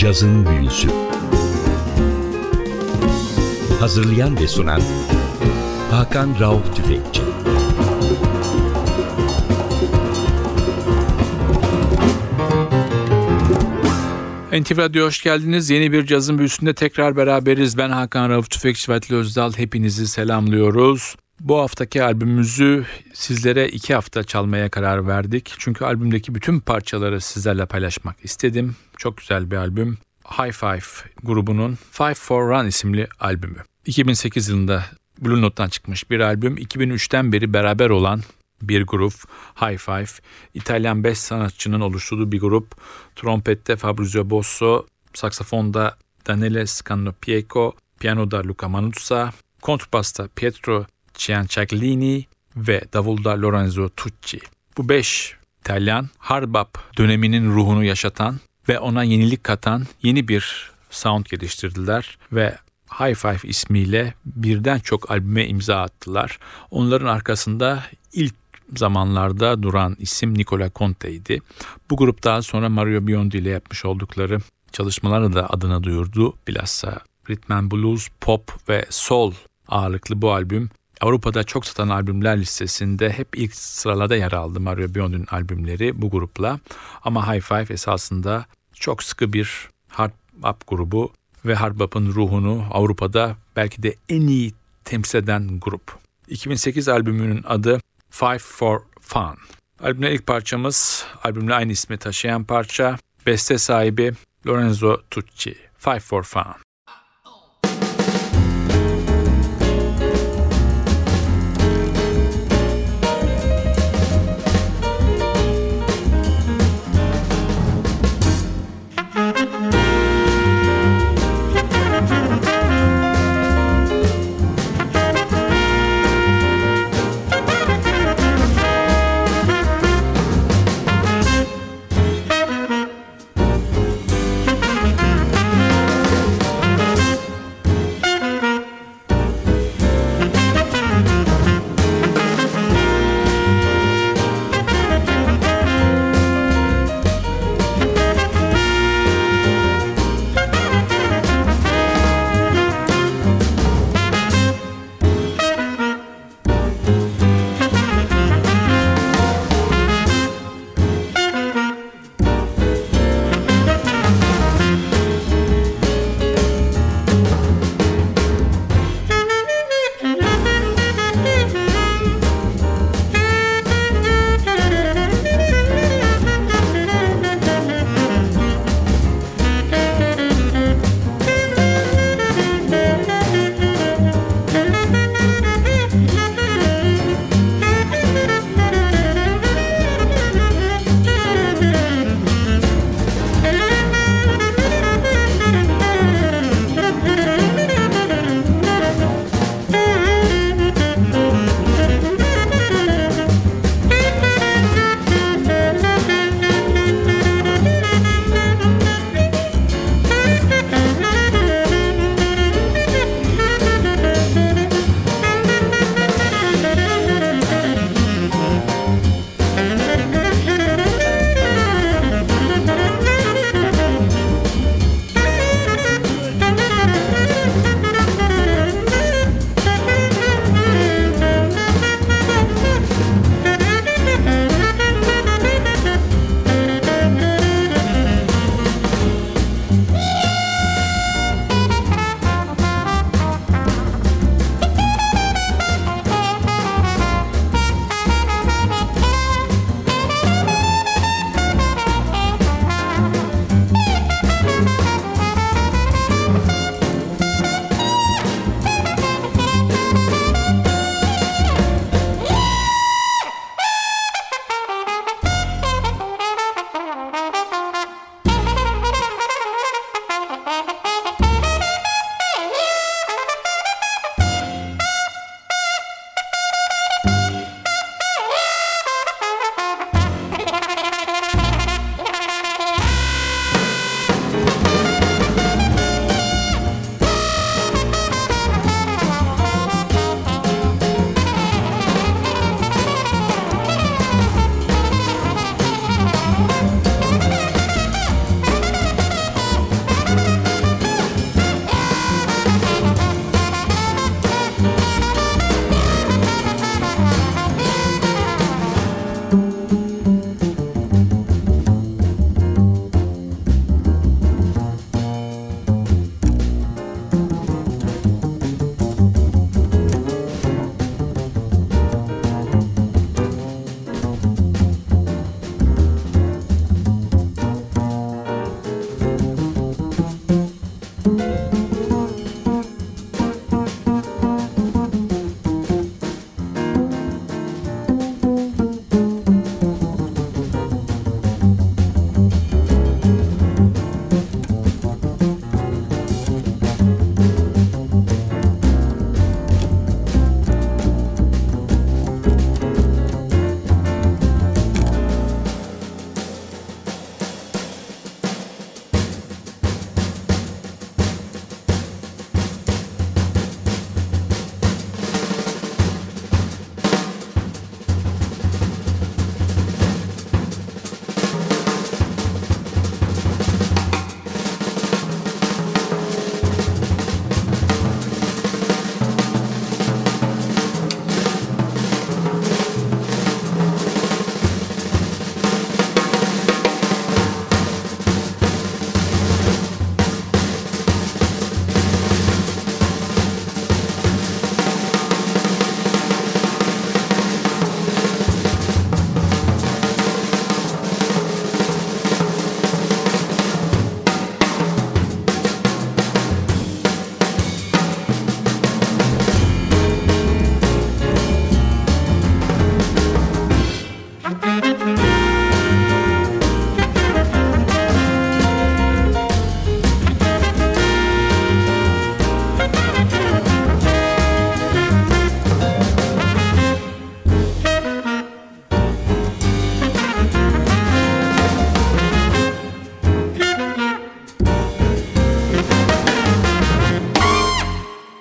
Cazın Büyüsü Hazırlayan ve sunan Hakan Rauf Tüfekçi NTV Radyo hoş geldiniz. Yeni bir cazın büyüsünde tekrar beraberiz. Ben Hakan Rauf Tüfekçi ve Özdal. Hepinizi selamlıyoruz. Bu haftaki albümümüzü sizlere iki hafta çalmaya karar verdik. Çünkü albümdeki bütün parçaları sizlerle paylaşmak istedim. Çok güzel bir albüm. High Five grubunun Five for Run isimli albümü. 2008 yılında Blue Note'dan çıkmış bir albüm. 2003'ten beri beraber olan bir grup High Five. İtalyan 5 sanatçının oluşturduğu bir grup. Trompette Fabrizio Bosso, saksafonda Daniele Scannopieco, piyanoda Luca Manuzza, kontrbasta Pietro Cianciaglini ve davulda Lorenzo Tucci. Bu beş İtalyan harbap döneminin ruhunu yaşatan ve ona yenilik katan yeni bir sound geliştirdiler ve High Five ismiyle birden çok albüme imza attılar. Onların arkasında ilk zamanlarda duran isim Nicola Conte'ydi. Bu grup daha sonra Mario Biondi ile yapmış oldukları çalışmalarla da adını duyurdu. Bilhassa Rhythm Blues, Pop ve Soul ağırlıklı bu albüm Avrupa'da çok satan albümler listesinde hep ilk sıralarda yer aldı Mario Biondi'nin albümleri bu grupla. Ama High Five esasında çok sıkı bir hard bop grubu ve hard bop'un ruhunu Avrupa'da belki de en iyi temsil eden grup. 2008 albümünün adı Five for Fun. Albümün ilk parçamız, albümle aynı ismi taşıyan parça, beste sahibi Lorenzo Tucci. Five for Fun.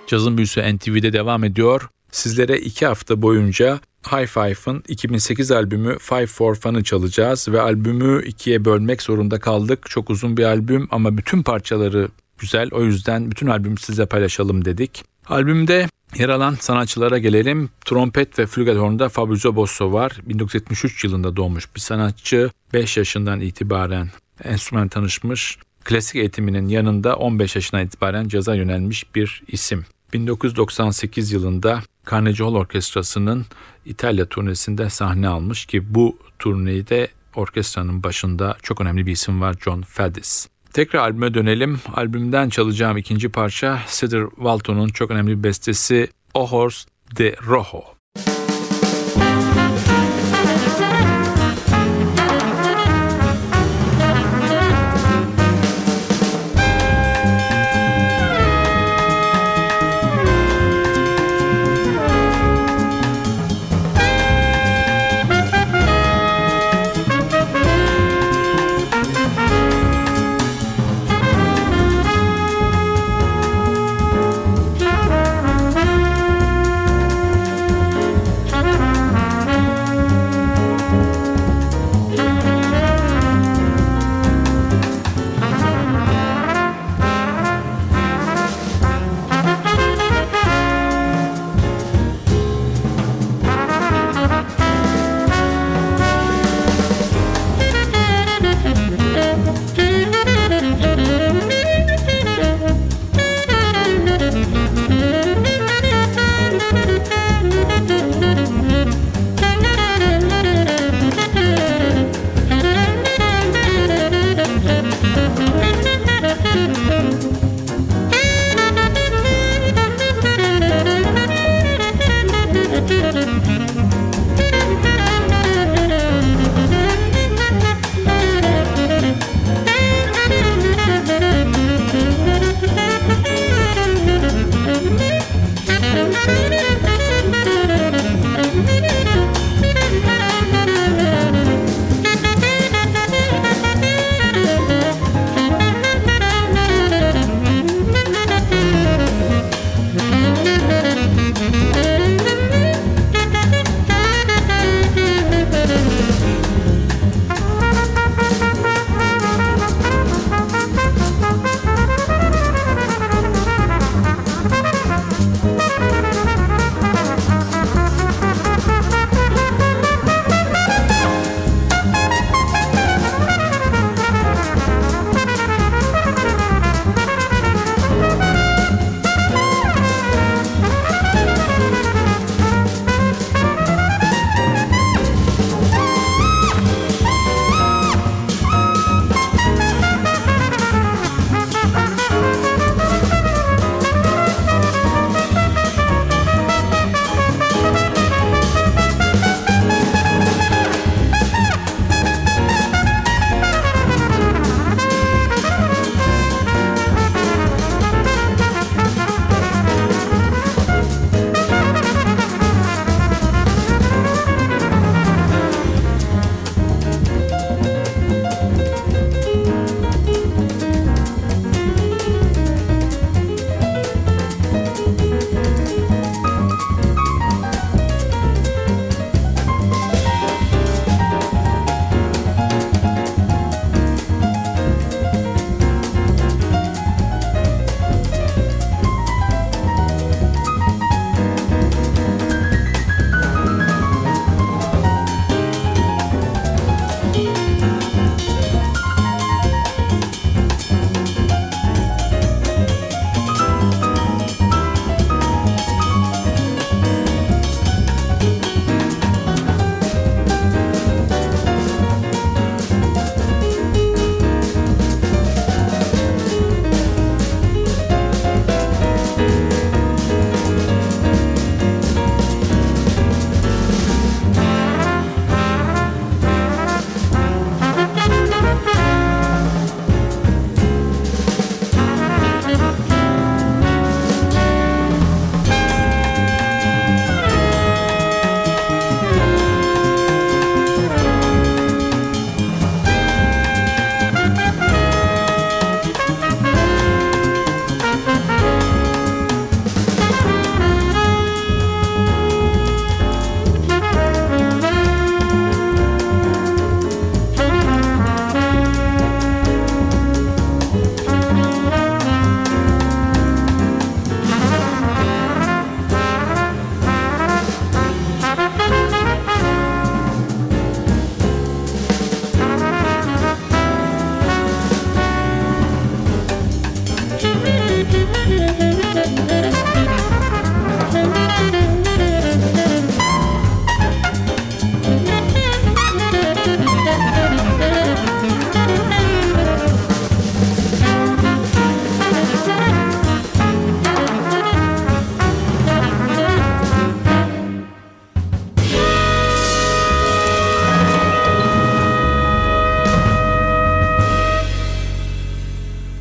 Cazın Büyüsü NTV'de devam ediyor. Sizlere iki hafta boyunca High Five'ın 2008 albümü Five for Fun'ı çalacağız ve albümü ikiye bölmek zorunda kaldık. Çok uzun bir albüm ama bütün parçaları güzel. O yüzden bütün albümü size paylaşalım dedik. Albümde yer alan sanatçılara gelelim. Trompet ve flügelhorn'da Fabrizio Bosso var. 1973 yılında doğmuş bir sanatçı. 5 yaşından itibaren enstrüman tanışmış. Klasik eğitiminin yanında 15 yaşına itibaren caza yönelmiş bir isim. 1998 yılında Carnegie Hall Orkestrası'nın İtalya turnesinde sahne almış ki bu turneyi de orkestranın başında çok önemli bir isim var John Faddis. Tekrar albüme dönelim. Albümden çalacağım ikinci parça Cedar Walton'un çok önemli bir bestesi O Horse de Rojo.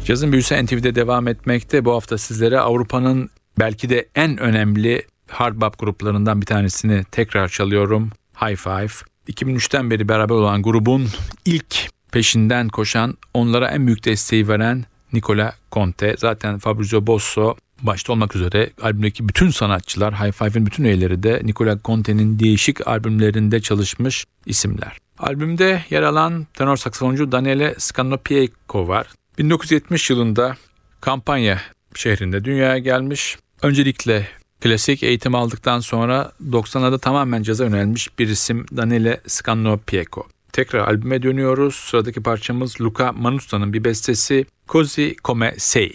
Cazın büyüsü NTV'de devam etmekte. Bu hafta sizlere Avrupa'nın belki de en önemli hard bop gruplarından bir tanesini tekrar çalıyorum. High Five. 2003'ten beri beraber olan grubun ilk peşinden koşan, onlara en büyük desteği veren Nicola Conte. Zaten Fabrizio Bosso başta olmak üzere albümdeki bütün sanatçılar, High Five'in bütün üyeleri de Nicola Conte'nin değişik albümlerinde çalışmış isimler. Albümde yer alan tenor saksafoncu Daniele Scannopieco var. 1970 yılında Kampanya şehrinde dünyaya gelmiş. Öncelikle klasik eğitim aldıktan sonra 90'larda tamamen caza yönelmiş bir isim Daniele Scannopieco. Tekrar albüme dönüyoruz. Sıradaki parçamız Luca Manusta'nın bir bestesi Così Come Sei.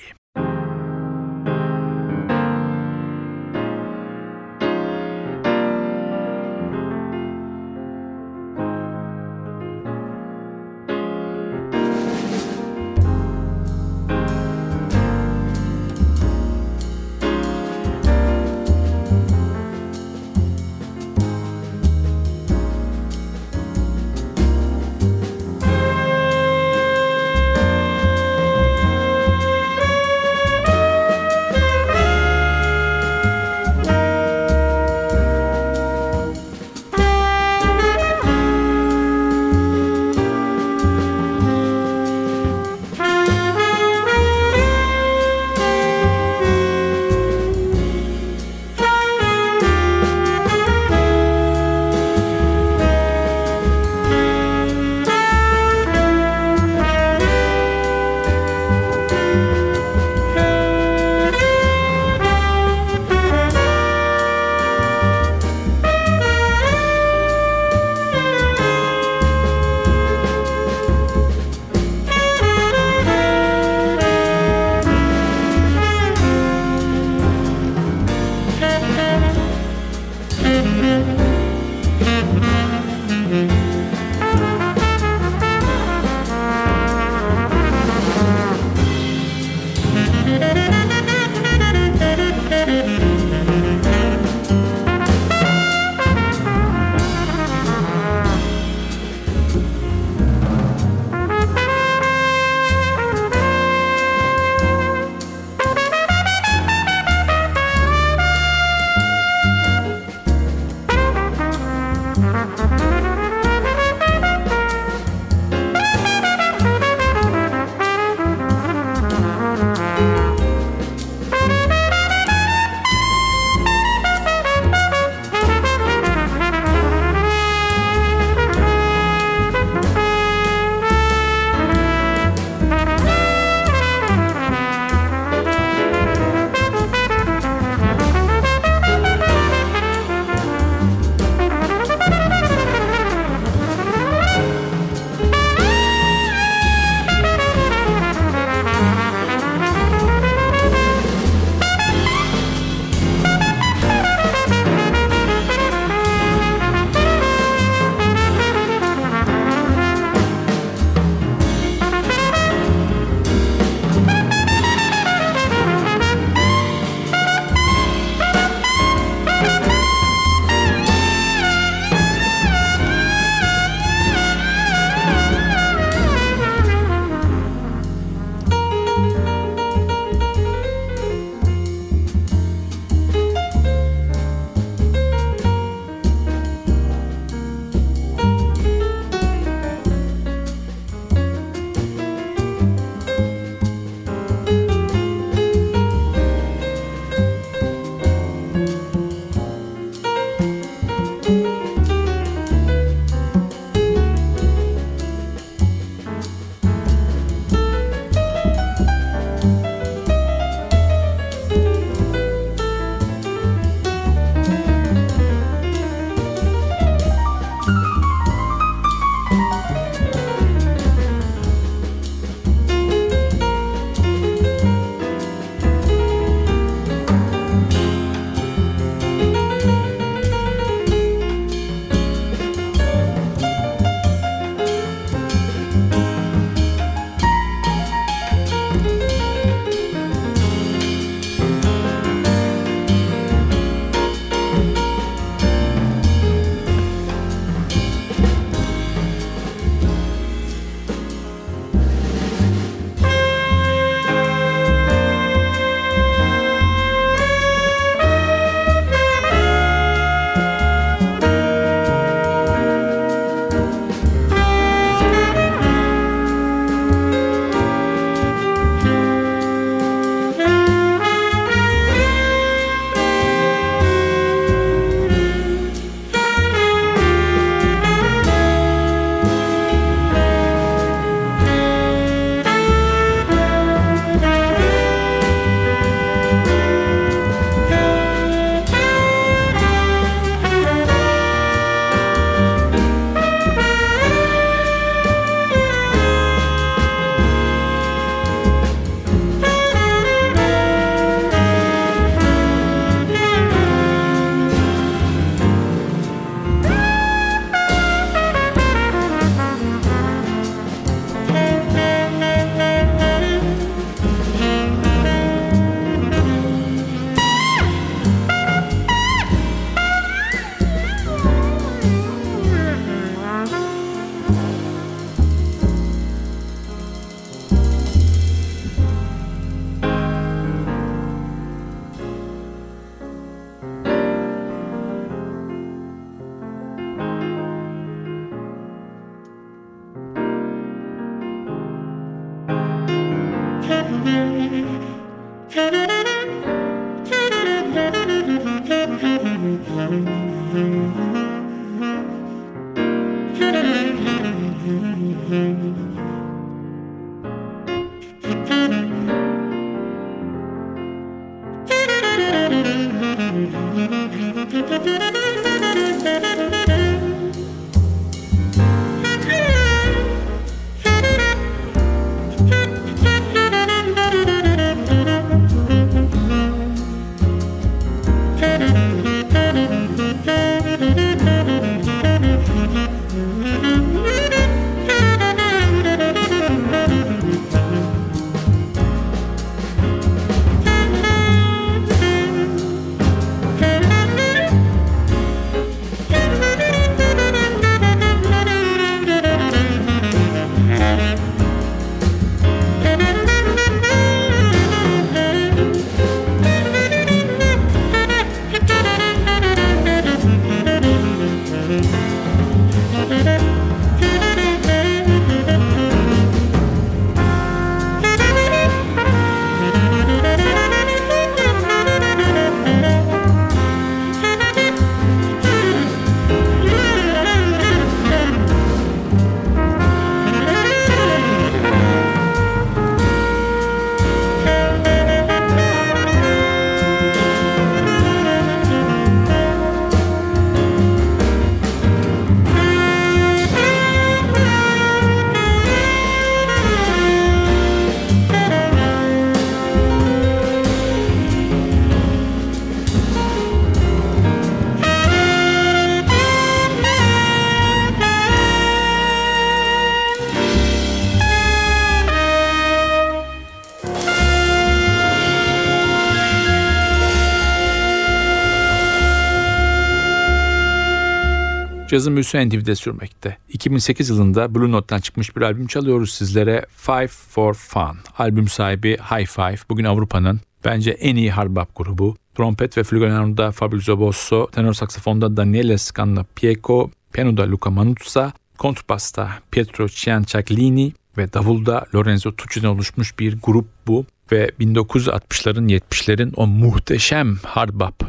Cazın büyüsü NTV'de sürmekte. 2008 yılında Blue Note'dan çıkmış bir albüm çalıyoruz sizlere. Five for Fun. Albüm sahibi High Five. Bugün Avrupa'nın bence en iyi hard bop grubu. Trompet ve flügelhorn'da Fabrizio Bosso, tenor saksafonda Daniele Scannapieco, piyanoda Luca Manuzza, kontrbasta Pietro Cianciaglini ve davulda Lorenzo Tucci'den oluşmuş bir grup bu. Ve 1960'ların 70'lerin o muhteşem hard bop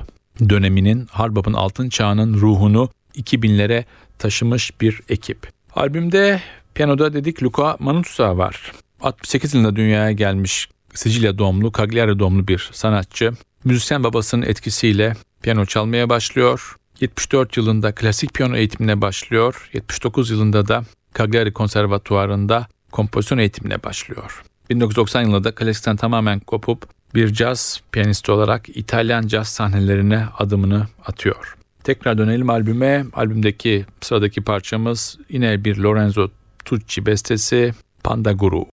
döneminin, hard bop'un altın çağının ruhunu 2000'lere taşımış bir ekip. Albümde piyanoda dedik Luca Manuzza var. 68 yılında dünyaya gelmiş Sicilya doğumlu, Cagliari doğumlu bir sanatçı. Müzisyen babasının etkisiyle piyano çalmaya başlıyor. 74 yılında klasik piyano eğitimine başlıyor. 79 yılında da Cagliari Konservatuvarı'nda kompozisyon eğitimine başlıyor. 1990 yılında da klasikten tamamen kopup bir caz piyanisti olarak İtalyan caz sahnelerine adımını atıyor. Tekrar dönelim albüme. Albümdeki sıradaki parçamız yine bir Lorenzo Tucci bestesi Panda Guru.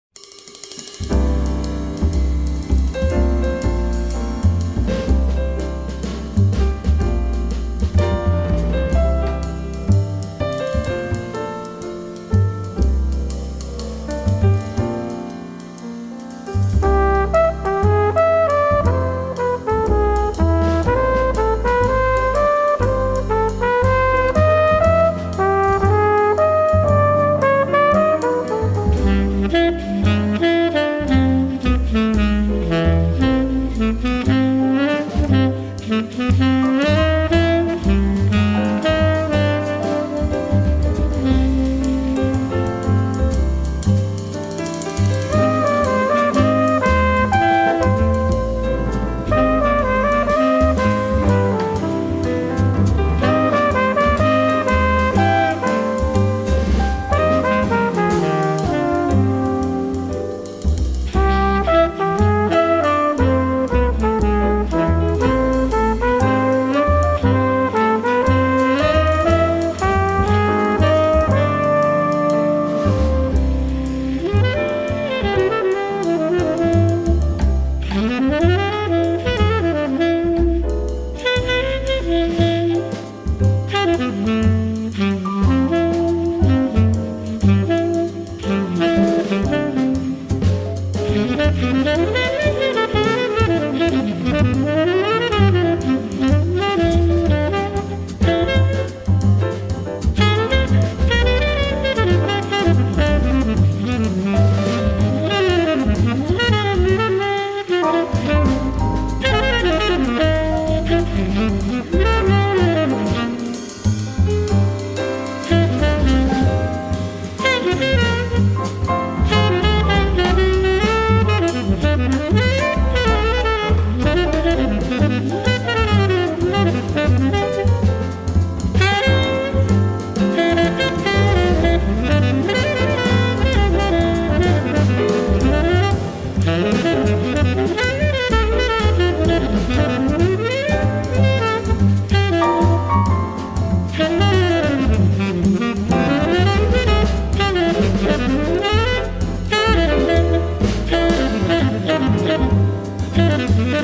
Thank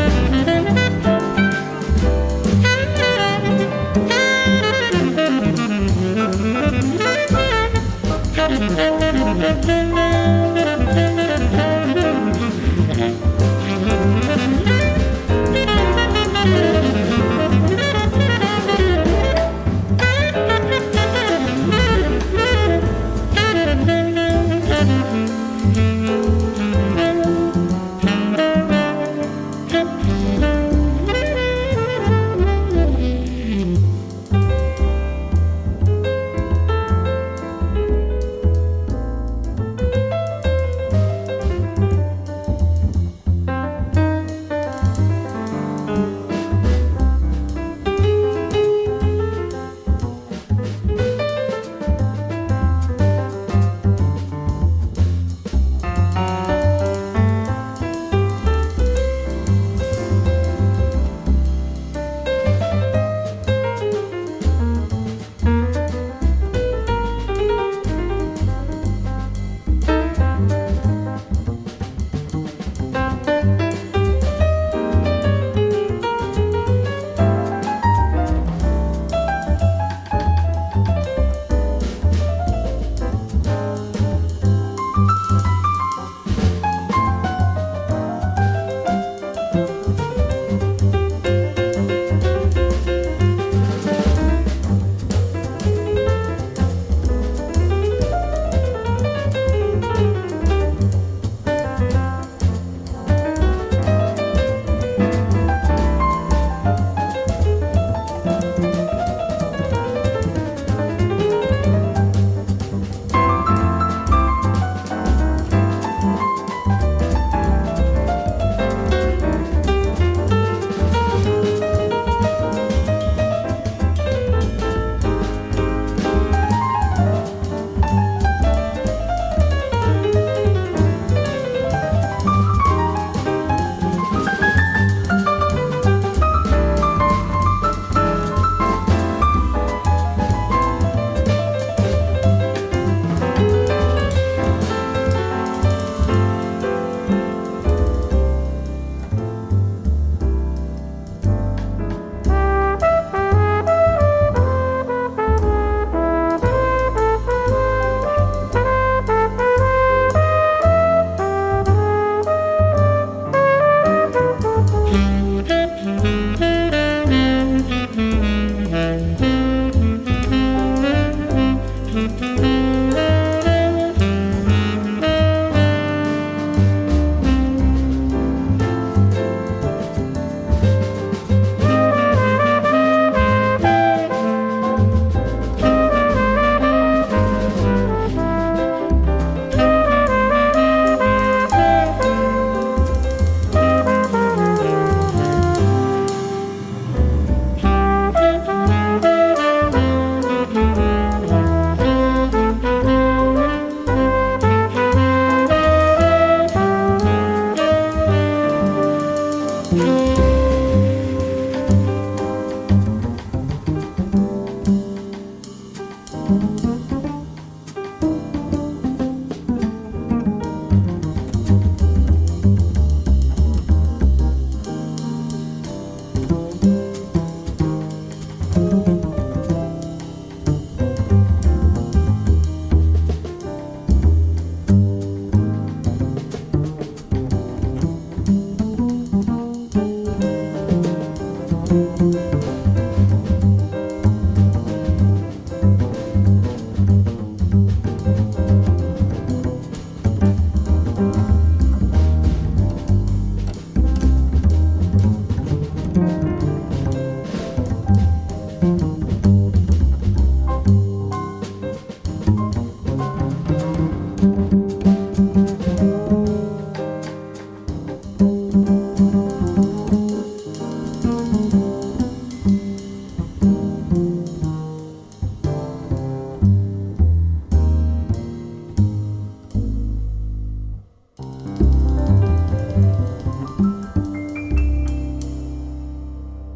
you.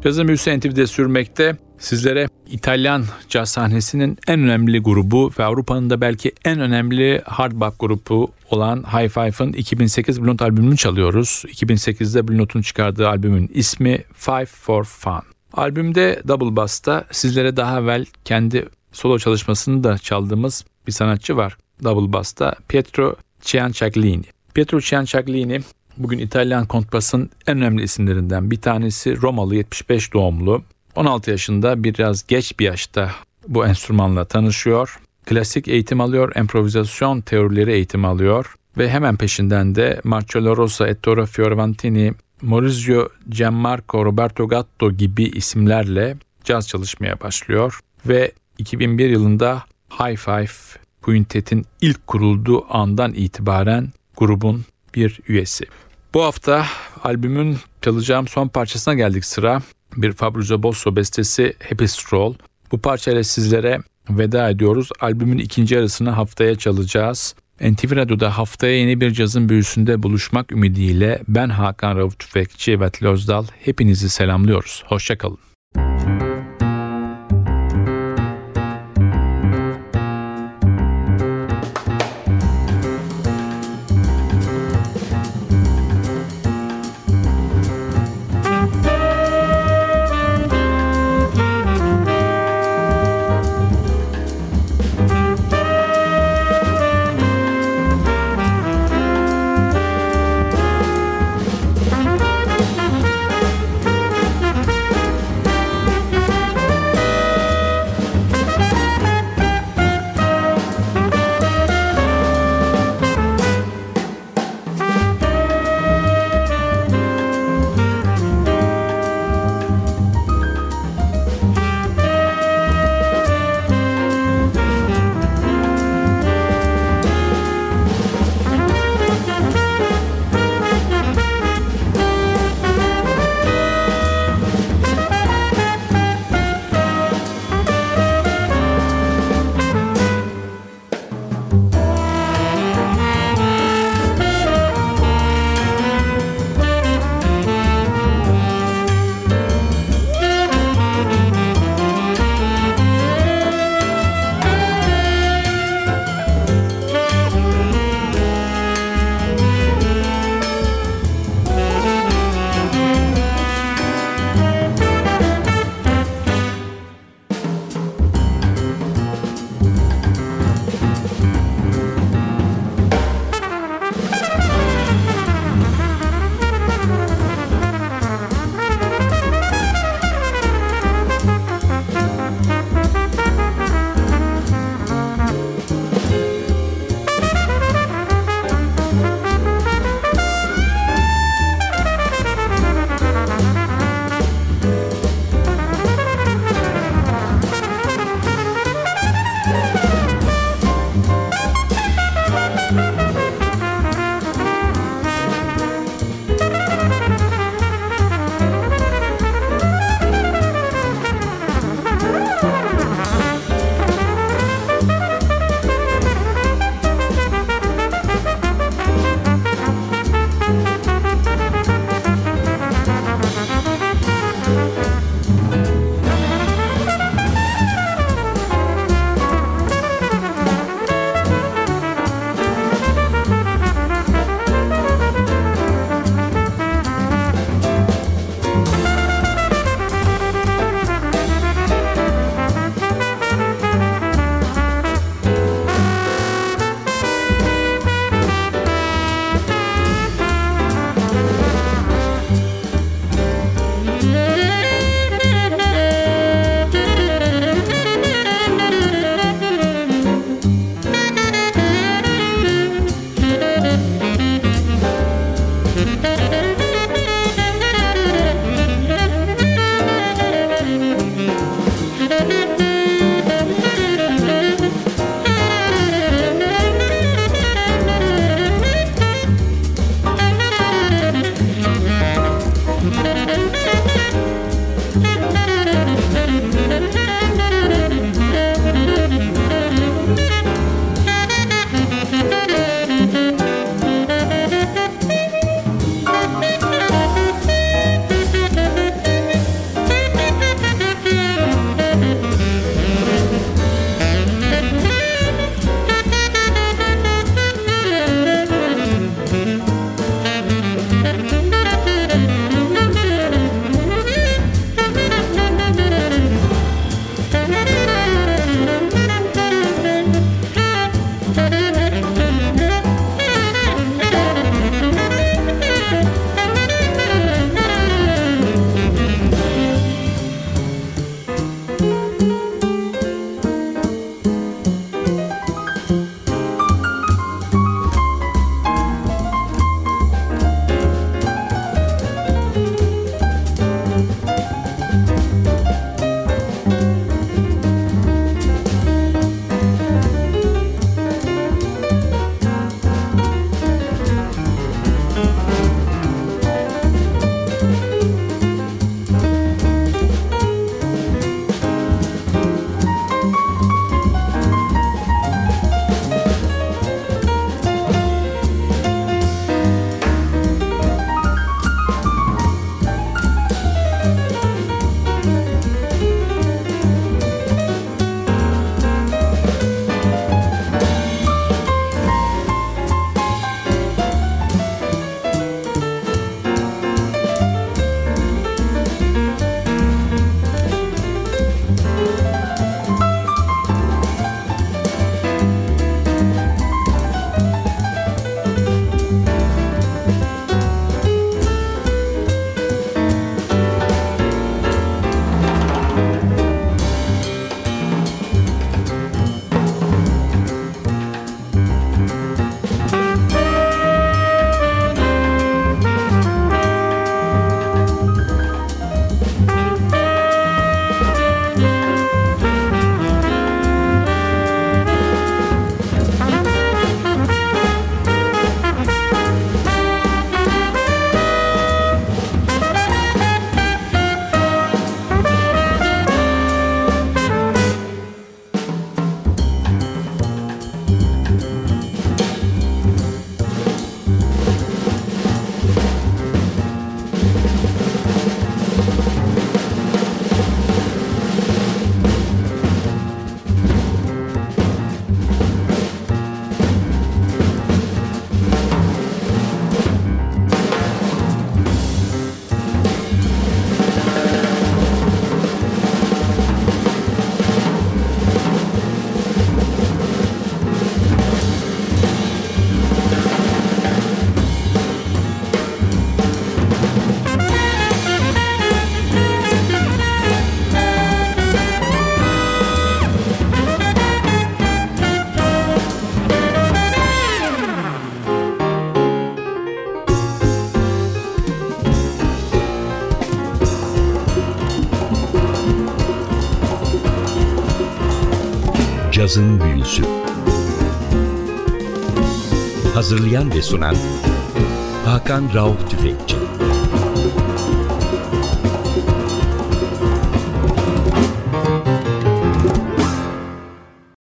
Cazın büyüsü NTV'de sürmekte. Sizlere İtalyan caz sahnesinin en önemli grubu ve Avrupa'nın da belki en önemli hard bop grubu olan High Five'ın 2008 Blue Note albümünü çalıyoruz. 2008'de Blue Note'un çıkardığı albümün ismi Five for Fun. Albümde Double Bass'ta sizlere daha evvel kendi solo çalışmasını da çaldığımız bir sanatçı var. Double Bass'ta Pietro Cianciaglini. Pietro Cianciaglini bugün İtalyan kontrbasın en önemli isimlerinden bir tanesi Romalı 75 doğumlu. 16 yaşında biraz geç bir yaşta bu enstrümanla tanışıyor. Klasik eğitim alıyor, improvizasyon teorileri eğitim alıyor ve hemen peşinden de Marcello Rosa, Ettore Fiorentini, Maurizio Gianmarco, Roberto Gatto gibi isimlerle caz çalışmaya başlıyor ve 2001 yılında High Five Quintet'in ilk kurulduğu andan itibaren grubun bir üyesi. Bu hafta albümün çalacağım son parçasına geldik sıra. Bir Fabrizio Bosso bestesi Happy Stroll. Bu parçayla sizlere veda ediyoruz. Albümün ikinci yarısını haftaya çalacağız. NTV Radyo'da haftaya yeni bir cazın büyüsünde buluşmak ümidiyle ben Hakan Rauf Tüfekçi ve Özdal hepinizi selamlıyoruz. Hoşçakalın. Cazın büyüsü. Hazırlayan ve sunan Hakan Rauf Tüfekçi.